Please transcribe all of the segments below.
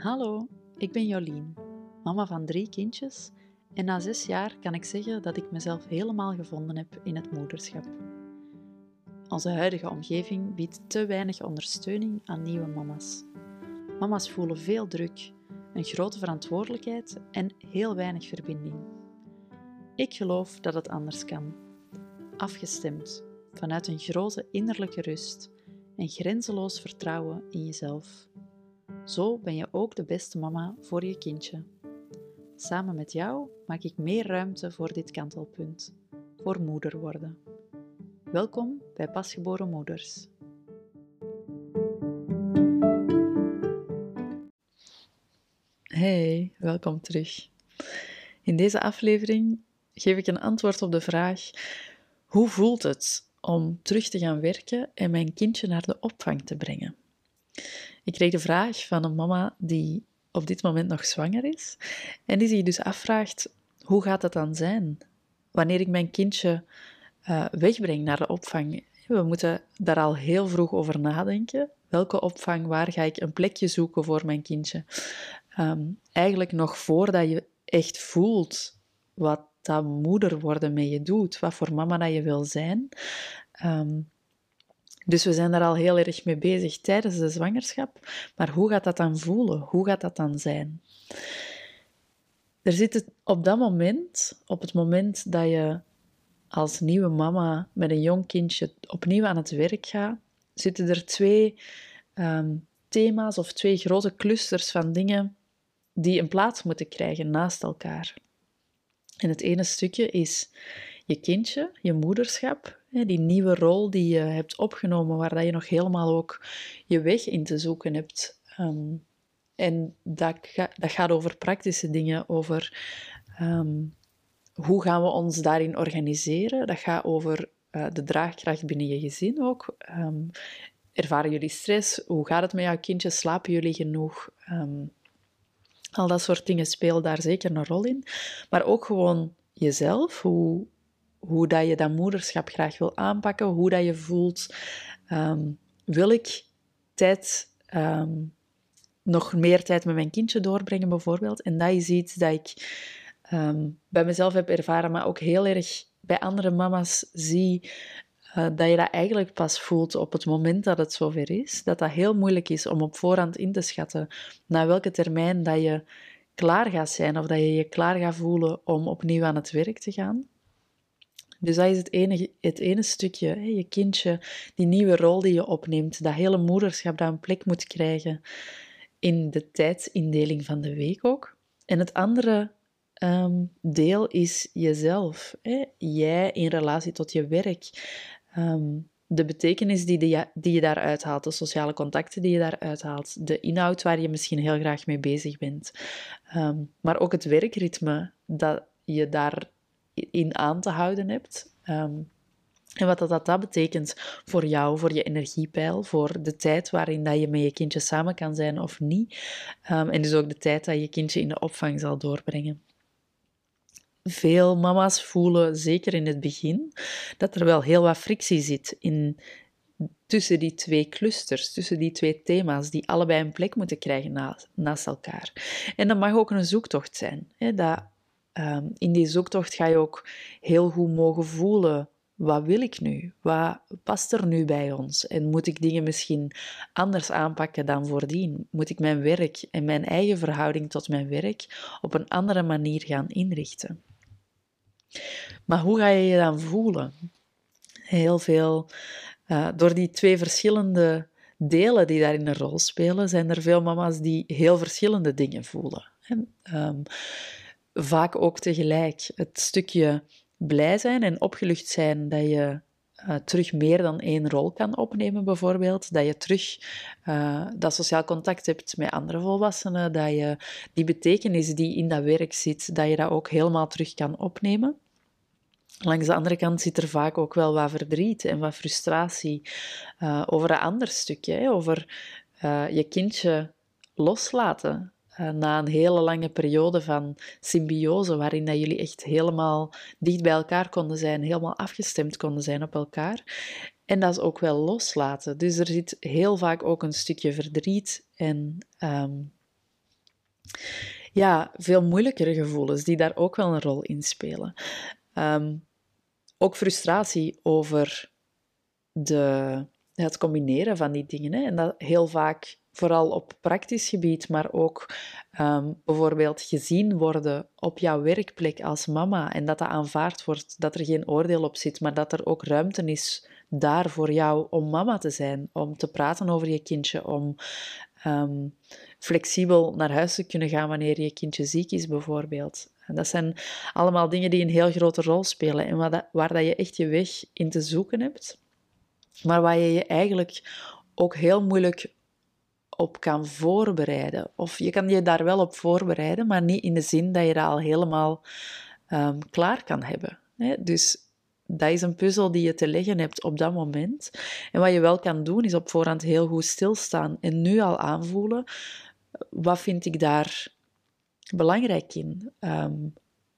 Hallo, ik ben Jolien, mama van drie kindjes en na zes jaar kan ik zeggen dat ik mezelf helemaal gevonden heb in het moederschap. Onze huidige omgeving biedt te weinig ondersteuning aan nieuwe mama's. Mama's voelen veel druk, een grote verantwoordelijkheid en heel weinig verbinding. Ik geloof dat het anders kan. Afgestemd, vanuit een grote innerlijke rust en grenzeloos vertrouwen in jezelf. Zo ben je ook de beste mama voor je kindje. Samen met jou maak ik meer ruimte voor dit kantelpunt, voor moeder worden. Welkom bij Pasgeboren Moeders. Hey, welkom terug. In deze aflevering geef ik een antwoord op de vraag: hoe voelt het om terug te gaan werken en mijn kindje naar de opvang te brengen? Ik kreeg de vraag van een mama die op dit moment nog zwanger is en die zich dus afvraagt: hoe gaat het dan zijn wanneer ik mijn kindje uh, wegbreng naar de opvang? We moeten daar al heel vroeg over nadenken. Welke opvang, waar ga ik een plekje zoeken voor mijn kindje? Ehm, eigenlijk nog voordat je echt voelt wat dat moeder worden met je doet, wat voor mama dat je wil zijn. Ehm, dus we zijn daar al heel erg mee bezig tijdens de zwangerschap. Maar hoe gaat dat dan voelen? Hoe gaat dat dan zijn? Er zit op dat moment, op het moment dat je als nieuwe mama met een jong kindje opnieuw aan het werk gaat, zitten er twee ehm, thema's of twee grote clusters van dingen die een plaats moeten krijgen naast elkaar. En het ene stukje is je kindje, je moederschap, die nieuwe rol die je hebt opgenomen, waar je nog helemaal ook je weg in te zoeken hebt. Ehm, en dat, dat, gaat over praktische dingen, over ehm, hoe gaan we ons daarin organiseren. Dat gaat over uh, de draagkracht binnen je gezin ook. Um, ervaren jullie stress? Hoe gaat het met jouw kindje? Slapen jullie genoeg? al dat soort dingen spelen daar zeker een rol in. Maar ook gewoon jezelf. Hoe, hoe dat je dat moederschap graag wil aanpakken, hoe dat je voelt, ehm, wil ik tijd, ehm, nog meer tijd met mijn kindje doorbrengen bijvoorbeeld. En dat is iets dat ik ehm, bij mezelf heb ervaren, maar ook heel erg bij andere mama's zie, uh, dat je dat eigenlijk pas voelt op het moment dat het zover is. Dat dat heel moeilijk is om op voorhand in te schatten na welke termijn dat je klaar gaat zijn of dat je je klaar gaat voelen om opnieuw aan het werk te gaan. Dus dat is het ene, het ene stukje, hè, je kindje, die nieuwe rol die je opneemt, dat hele moederschap dat een plek moet krijgen in de tijdsindeling van de week ook. En het andere ehm, deel is jezelf. Hè? Jij in relatie tot je werk. Ehm, de betekenis die, die, die je daaruit haalt, de sociale contacten die je daaruit haalt, de inhoud waar je misschien heel graag mee bezig bent, ehm, maar ook het werkritme dat je daar in aan te houden hebt. Ehm, en wat dat, dat betekent voor jou, voor je energiepeil, voor de tijd waarin dat je met je kindje samen kan zijn of niet. Um, en dus ook de tijd dat je kindje in de opvang zal doorbrengen. Veel mama's voelen, zeker in het begin, dat er wel heel wat frictie zit in, tussen die twee clusters, tussen die twee thema's, die allebei een plek moeten krijgen naast, naast elkaar. En dat mag ook een zoektocht zijn. Hè, dat Ehm, in die zoektocht ga je ook heel goed mogen voelen. Wat wil ik nu? Wat past er nu bij ons? En moet ik dingen misschien anders aanpakken dan voordien? Moet ik mijn werk en mijn eigen verhouding tot mijn werk op een andere manier gaan inrichten? Maar hoe ga je je dan voelen? Heel veel, uh, door die twee verschillende delen die daarin een rol spelen, zijn er veel mama's die heel verschillende dingen voelen. En, um, vaak ook tegelijk. Het stukje blij zijn en opgelucht zijn dat je uh, terug meer dan één rol kan opnemen, bijvoorbeeld. Dat je terug uh, dat sociaal contact hebt met andere volwassenen. Dat je die betekenis die in dat werk zit, dat je dat ook helemaal terug kan opnemen. Langs de andere kant zit er vaak ook wel wat verdriet en wat frustratie uh, over een ander stukje, hè, over je kindje loslaten. Eh, na een hele lange periode van symbiose, waarin dat jullie echt helemaal dicht bij elkaar konden zijn, helemaal afgestemd konden zijn op elkaar. En dat is ook wel loslaten. Dus er zit heel vaak ook een stukje verdriet en um, ja, veel moeilijkere gevoelens die daar ook wel een rol in spelen. Ehm, ook frustratie over de, het combineren van die dingen. Hè. En dat heel vaak vooral op praktisch gebied, maar ook um, bijvoorbeeld gezien worden op jouw werkplek als mama en dat dat aanvaard wordt, dat er geen oordeel op zit, maar dat er ook ruimte is daar voor jou om mama te zijn, om te praten over je kindje, om um, flexibel naar huis te kunnen gaan wanneer je kindje ziek is, bijvoorbeeld. En dat zijn allemaal dingen die een heel grote rol spelen en waar, waar dat je echt je weg in te zoeken hebt, maar waar je je eigenlijk ook heel moeilijk op kan voorbereiden. Of je kan je daar wel op voorbereiden, maar niet in de zin dat je dat al helemaal um, klaar kan hebben. Hè? Dus dat is een puzzel die je te leggen hebt op dat moment. En wat je wel kan doen, is op voorhand heel goed stilstaan en nu al aanvoelen. Wat vind ik daar belangrijk in? Um,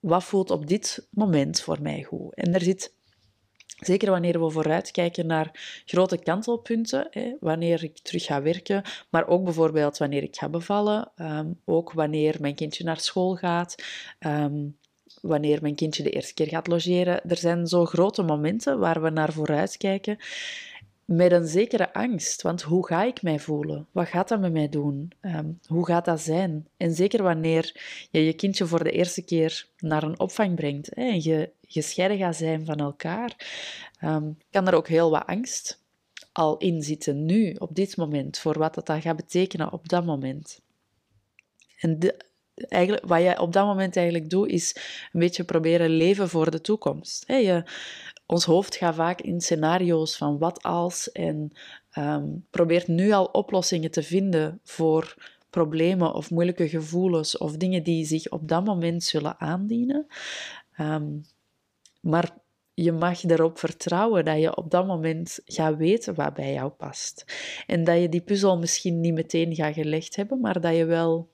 wat voelt op dit moment voor mij goed? En er zit Zeker wanneer we vooruitkijken naar grote kantelpunten, hè, wanneer ik terug ga werken, maar ook bijvoorbeeld wanneer ik ga bevallen, um, ook wanneer mijn kindje naar school gaat, um, wanneer mijn kindje de eerste keer gaat logeren. Er zijn zo grote momenten waar we naar vooruitkijken met een zekere angst. Want hoe ga ik mij voelen? Wat gaat dat met mij doen? Um, hoe gaat dat zijn? En zeker wanneer je je kindje voor de eerste keer naar een opvang brengt hè, en je gescheiden gaat zijn van elkaar, um, kan er ook heel wat angst al in zitten nu, op dit moment, voor wat dat, dat gaat betekenen op dat moment. En de, eigenlijk, wat je op dat moment eigenlijk doet, is een beetje proberen leven voor de toekomst. je, ons hoofd gaat vaak in scenario's van wat als en um, probeert nu al oplossingen te vinden voor problemen of moeilijke gevoelens of dingen die zich op dat moment zullen aandienen. Um, maar je mag erop vertrouwen dat je op dat moment gaat weten wat bij jou past. En dat je die puzzel misschien niet meteen gaat gelegd hebben, maar dat je wel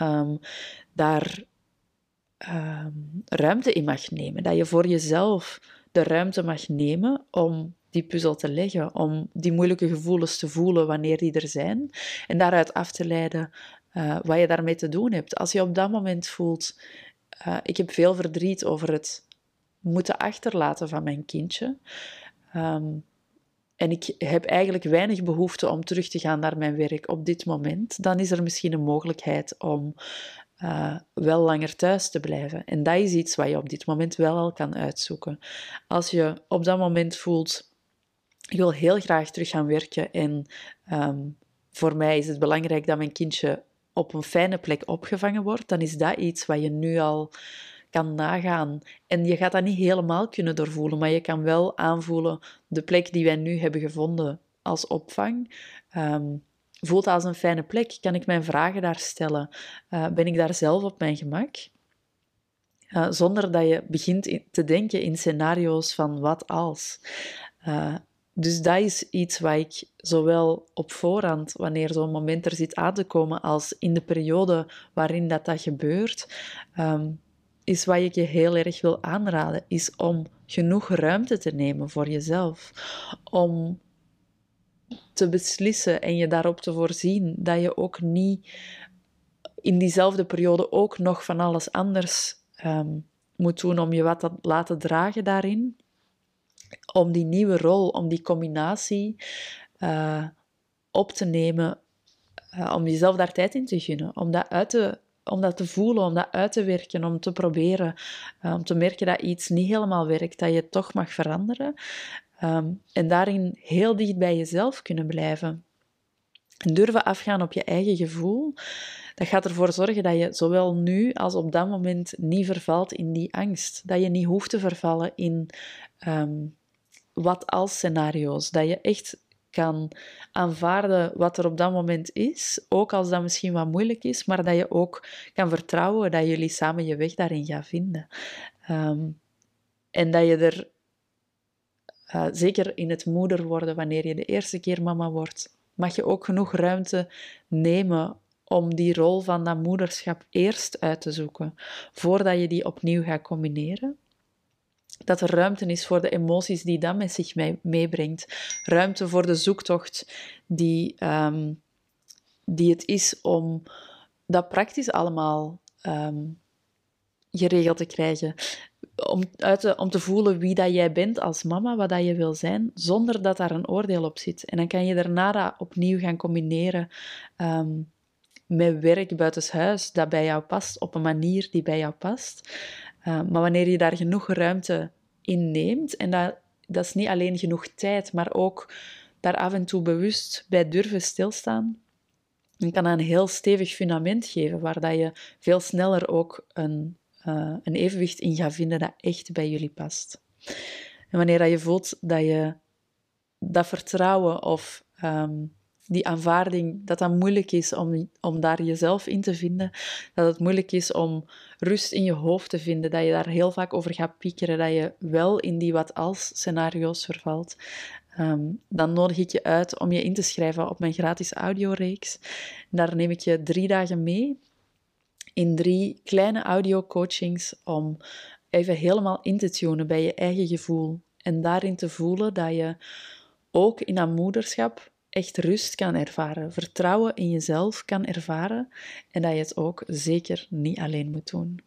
um, daar um, ruimte in mag nemen. Dat je voor jezelf de ruimte mag nemen om die puzzel te leggen, om die moeilijke gevoelens te voelen wanneer die er zijn en daaruit af te leiden uh, wat je daarmee te doen hebt. Als je op dat moment voelt, uh, ik heb veel verdriet over het moeten achterlaten van mijn kindje. Um, en ik heb eigenlijk weinig behoefte om terug te gaan naar mijn werk op dit moment, dan is er misschien een mogelijkheid om uh, wel langer thuis te blijven. En dat is iets wat je op dit moment wel al kan uitzoeken. Als je op dat moment voelt, ik wil heel graag terug gaan werken en um, voor mij is het belangrijk dat mijn kindje op een fijne plek opgevangen wordt, dan is dat iets wat je nu al kan nagaan. En je gaat dat niet helemaal kunnen doorvoelen, maar je kan wel aanvoelen de plek die wij nu hebben gevonden als opvang. Um, voelt als een fijne plek? Kan ik mijn vragen daar stellen? Uh, ben ik daar zelf op mijn gemak? Uh, zonder dat je begint te denken in scenario's van wat als. Uh, dus dat is iets wat ik zowel op voorhand, wanneer zo'n moment er zit aan te komen, als in de periode waarin dat, dat gebeurt, um, is wat ik je heel erg wil aanraden, is om genoeg ruimte te nemen voor jezelf. Om te beslissen en je daarop te voorzien dat je ook niet in diezelfde periode ook nog van alles anders um, moet doen om je wat te laten dragen daarin. Om die nieuwe rol, om die combinatie uh, op te nemen, uh, om jezelf daar tijd in te gunnen, om dat uit te om dat te voelen, om dat uit te werken, om te proberen, uh, om te merken dat iets niet helemaal werkt, dat je toch mag veranderen. Um, en daarin heel dicht bij jezelf kunnen blijven. En durven afgaan op je eigen gevoel, dat gaat ervoor zorgen dat je zowel nu als op dat moment niet vervalt in die angst. Dat je niet hoeft te vervallen in um, wat als scenario's. Dat je echt kan aanvaarden wat er op dat moment is, ook als dat misschien wat moeilijk is, maar dat je ook kan vertrouwen dat jullie samen je weg daarin gaan vinden. Um, en dat je er, uh, zeker in het moeder worden, wanneer je de eerste keer mama wordt, mag je ook genoeg ruimte nemen om die rol van dat moederschap eerst uit te zoeken, voordat je die opnieuw gaat combineren dat er ruimte is voor de emoties die dat met zich meebrengt. Ruimte voor de zoektocht die, um, die het is om dat praktisch allemaal ehm, geregeld te krijgen. Om, uit te, om te voelen wie dat jij bent als mama, wat dat je wil zijn, zonder dat daar een oordeel op zit. En dan kan je daarna opnieuw gaan combineren ehm, met werk buitenshuis dat bij jou past, op een manier die bij jou past. Uh, maar wanneer je daar genoeg ruimte in neemt, en dat, dat is niet alleen genoeg tijd, maar ook daar af en toe bewust bij durven stilstaan, dan kan dat een heel stevig fundament geven, waar dat je veel sneller ook een, uh, een evenwicht in gaat vinden dat echt bij jullie past. En wanneer dat je voelt dat je dat vertrouwen of um, die aanvaarding, dat dat moeilijk is om, om daar jezelf in te vinden, dat het moeilijk is om rust in je hoofd te vinden, dat je daar heel vaak over gaat piekeren, dat je wel in die wat-als scenario's vervalt, um, dan nodig ik je uit om je in te schrijven op mijn gratis audioreeks. Daar neem ik je drie dagen mee in drie kleine audio-coachings om even helemaal in te tunen bij je eigen gevoel en daarin te voelen dat je ook in dat moederschap echt rust kan ervaren, vertrouwen in jezelf kan ervaren en dat je het ook zeker niet alleen moet doen.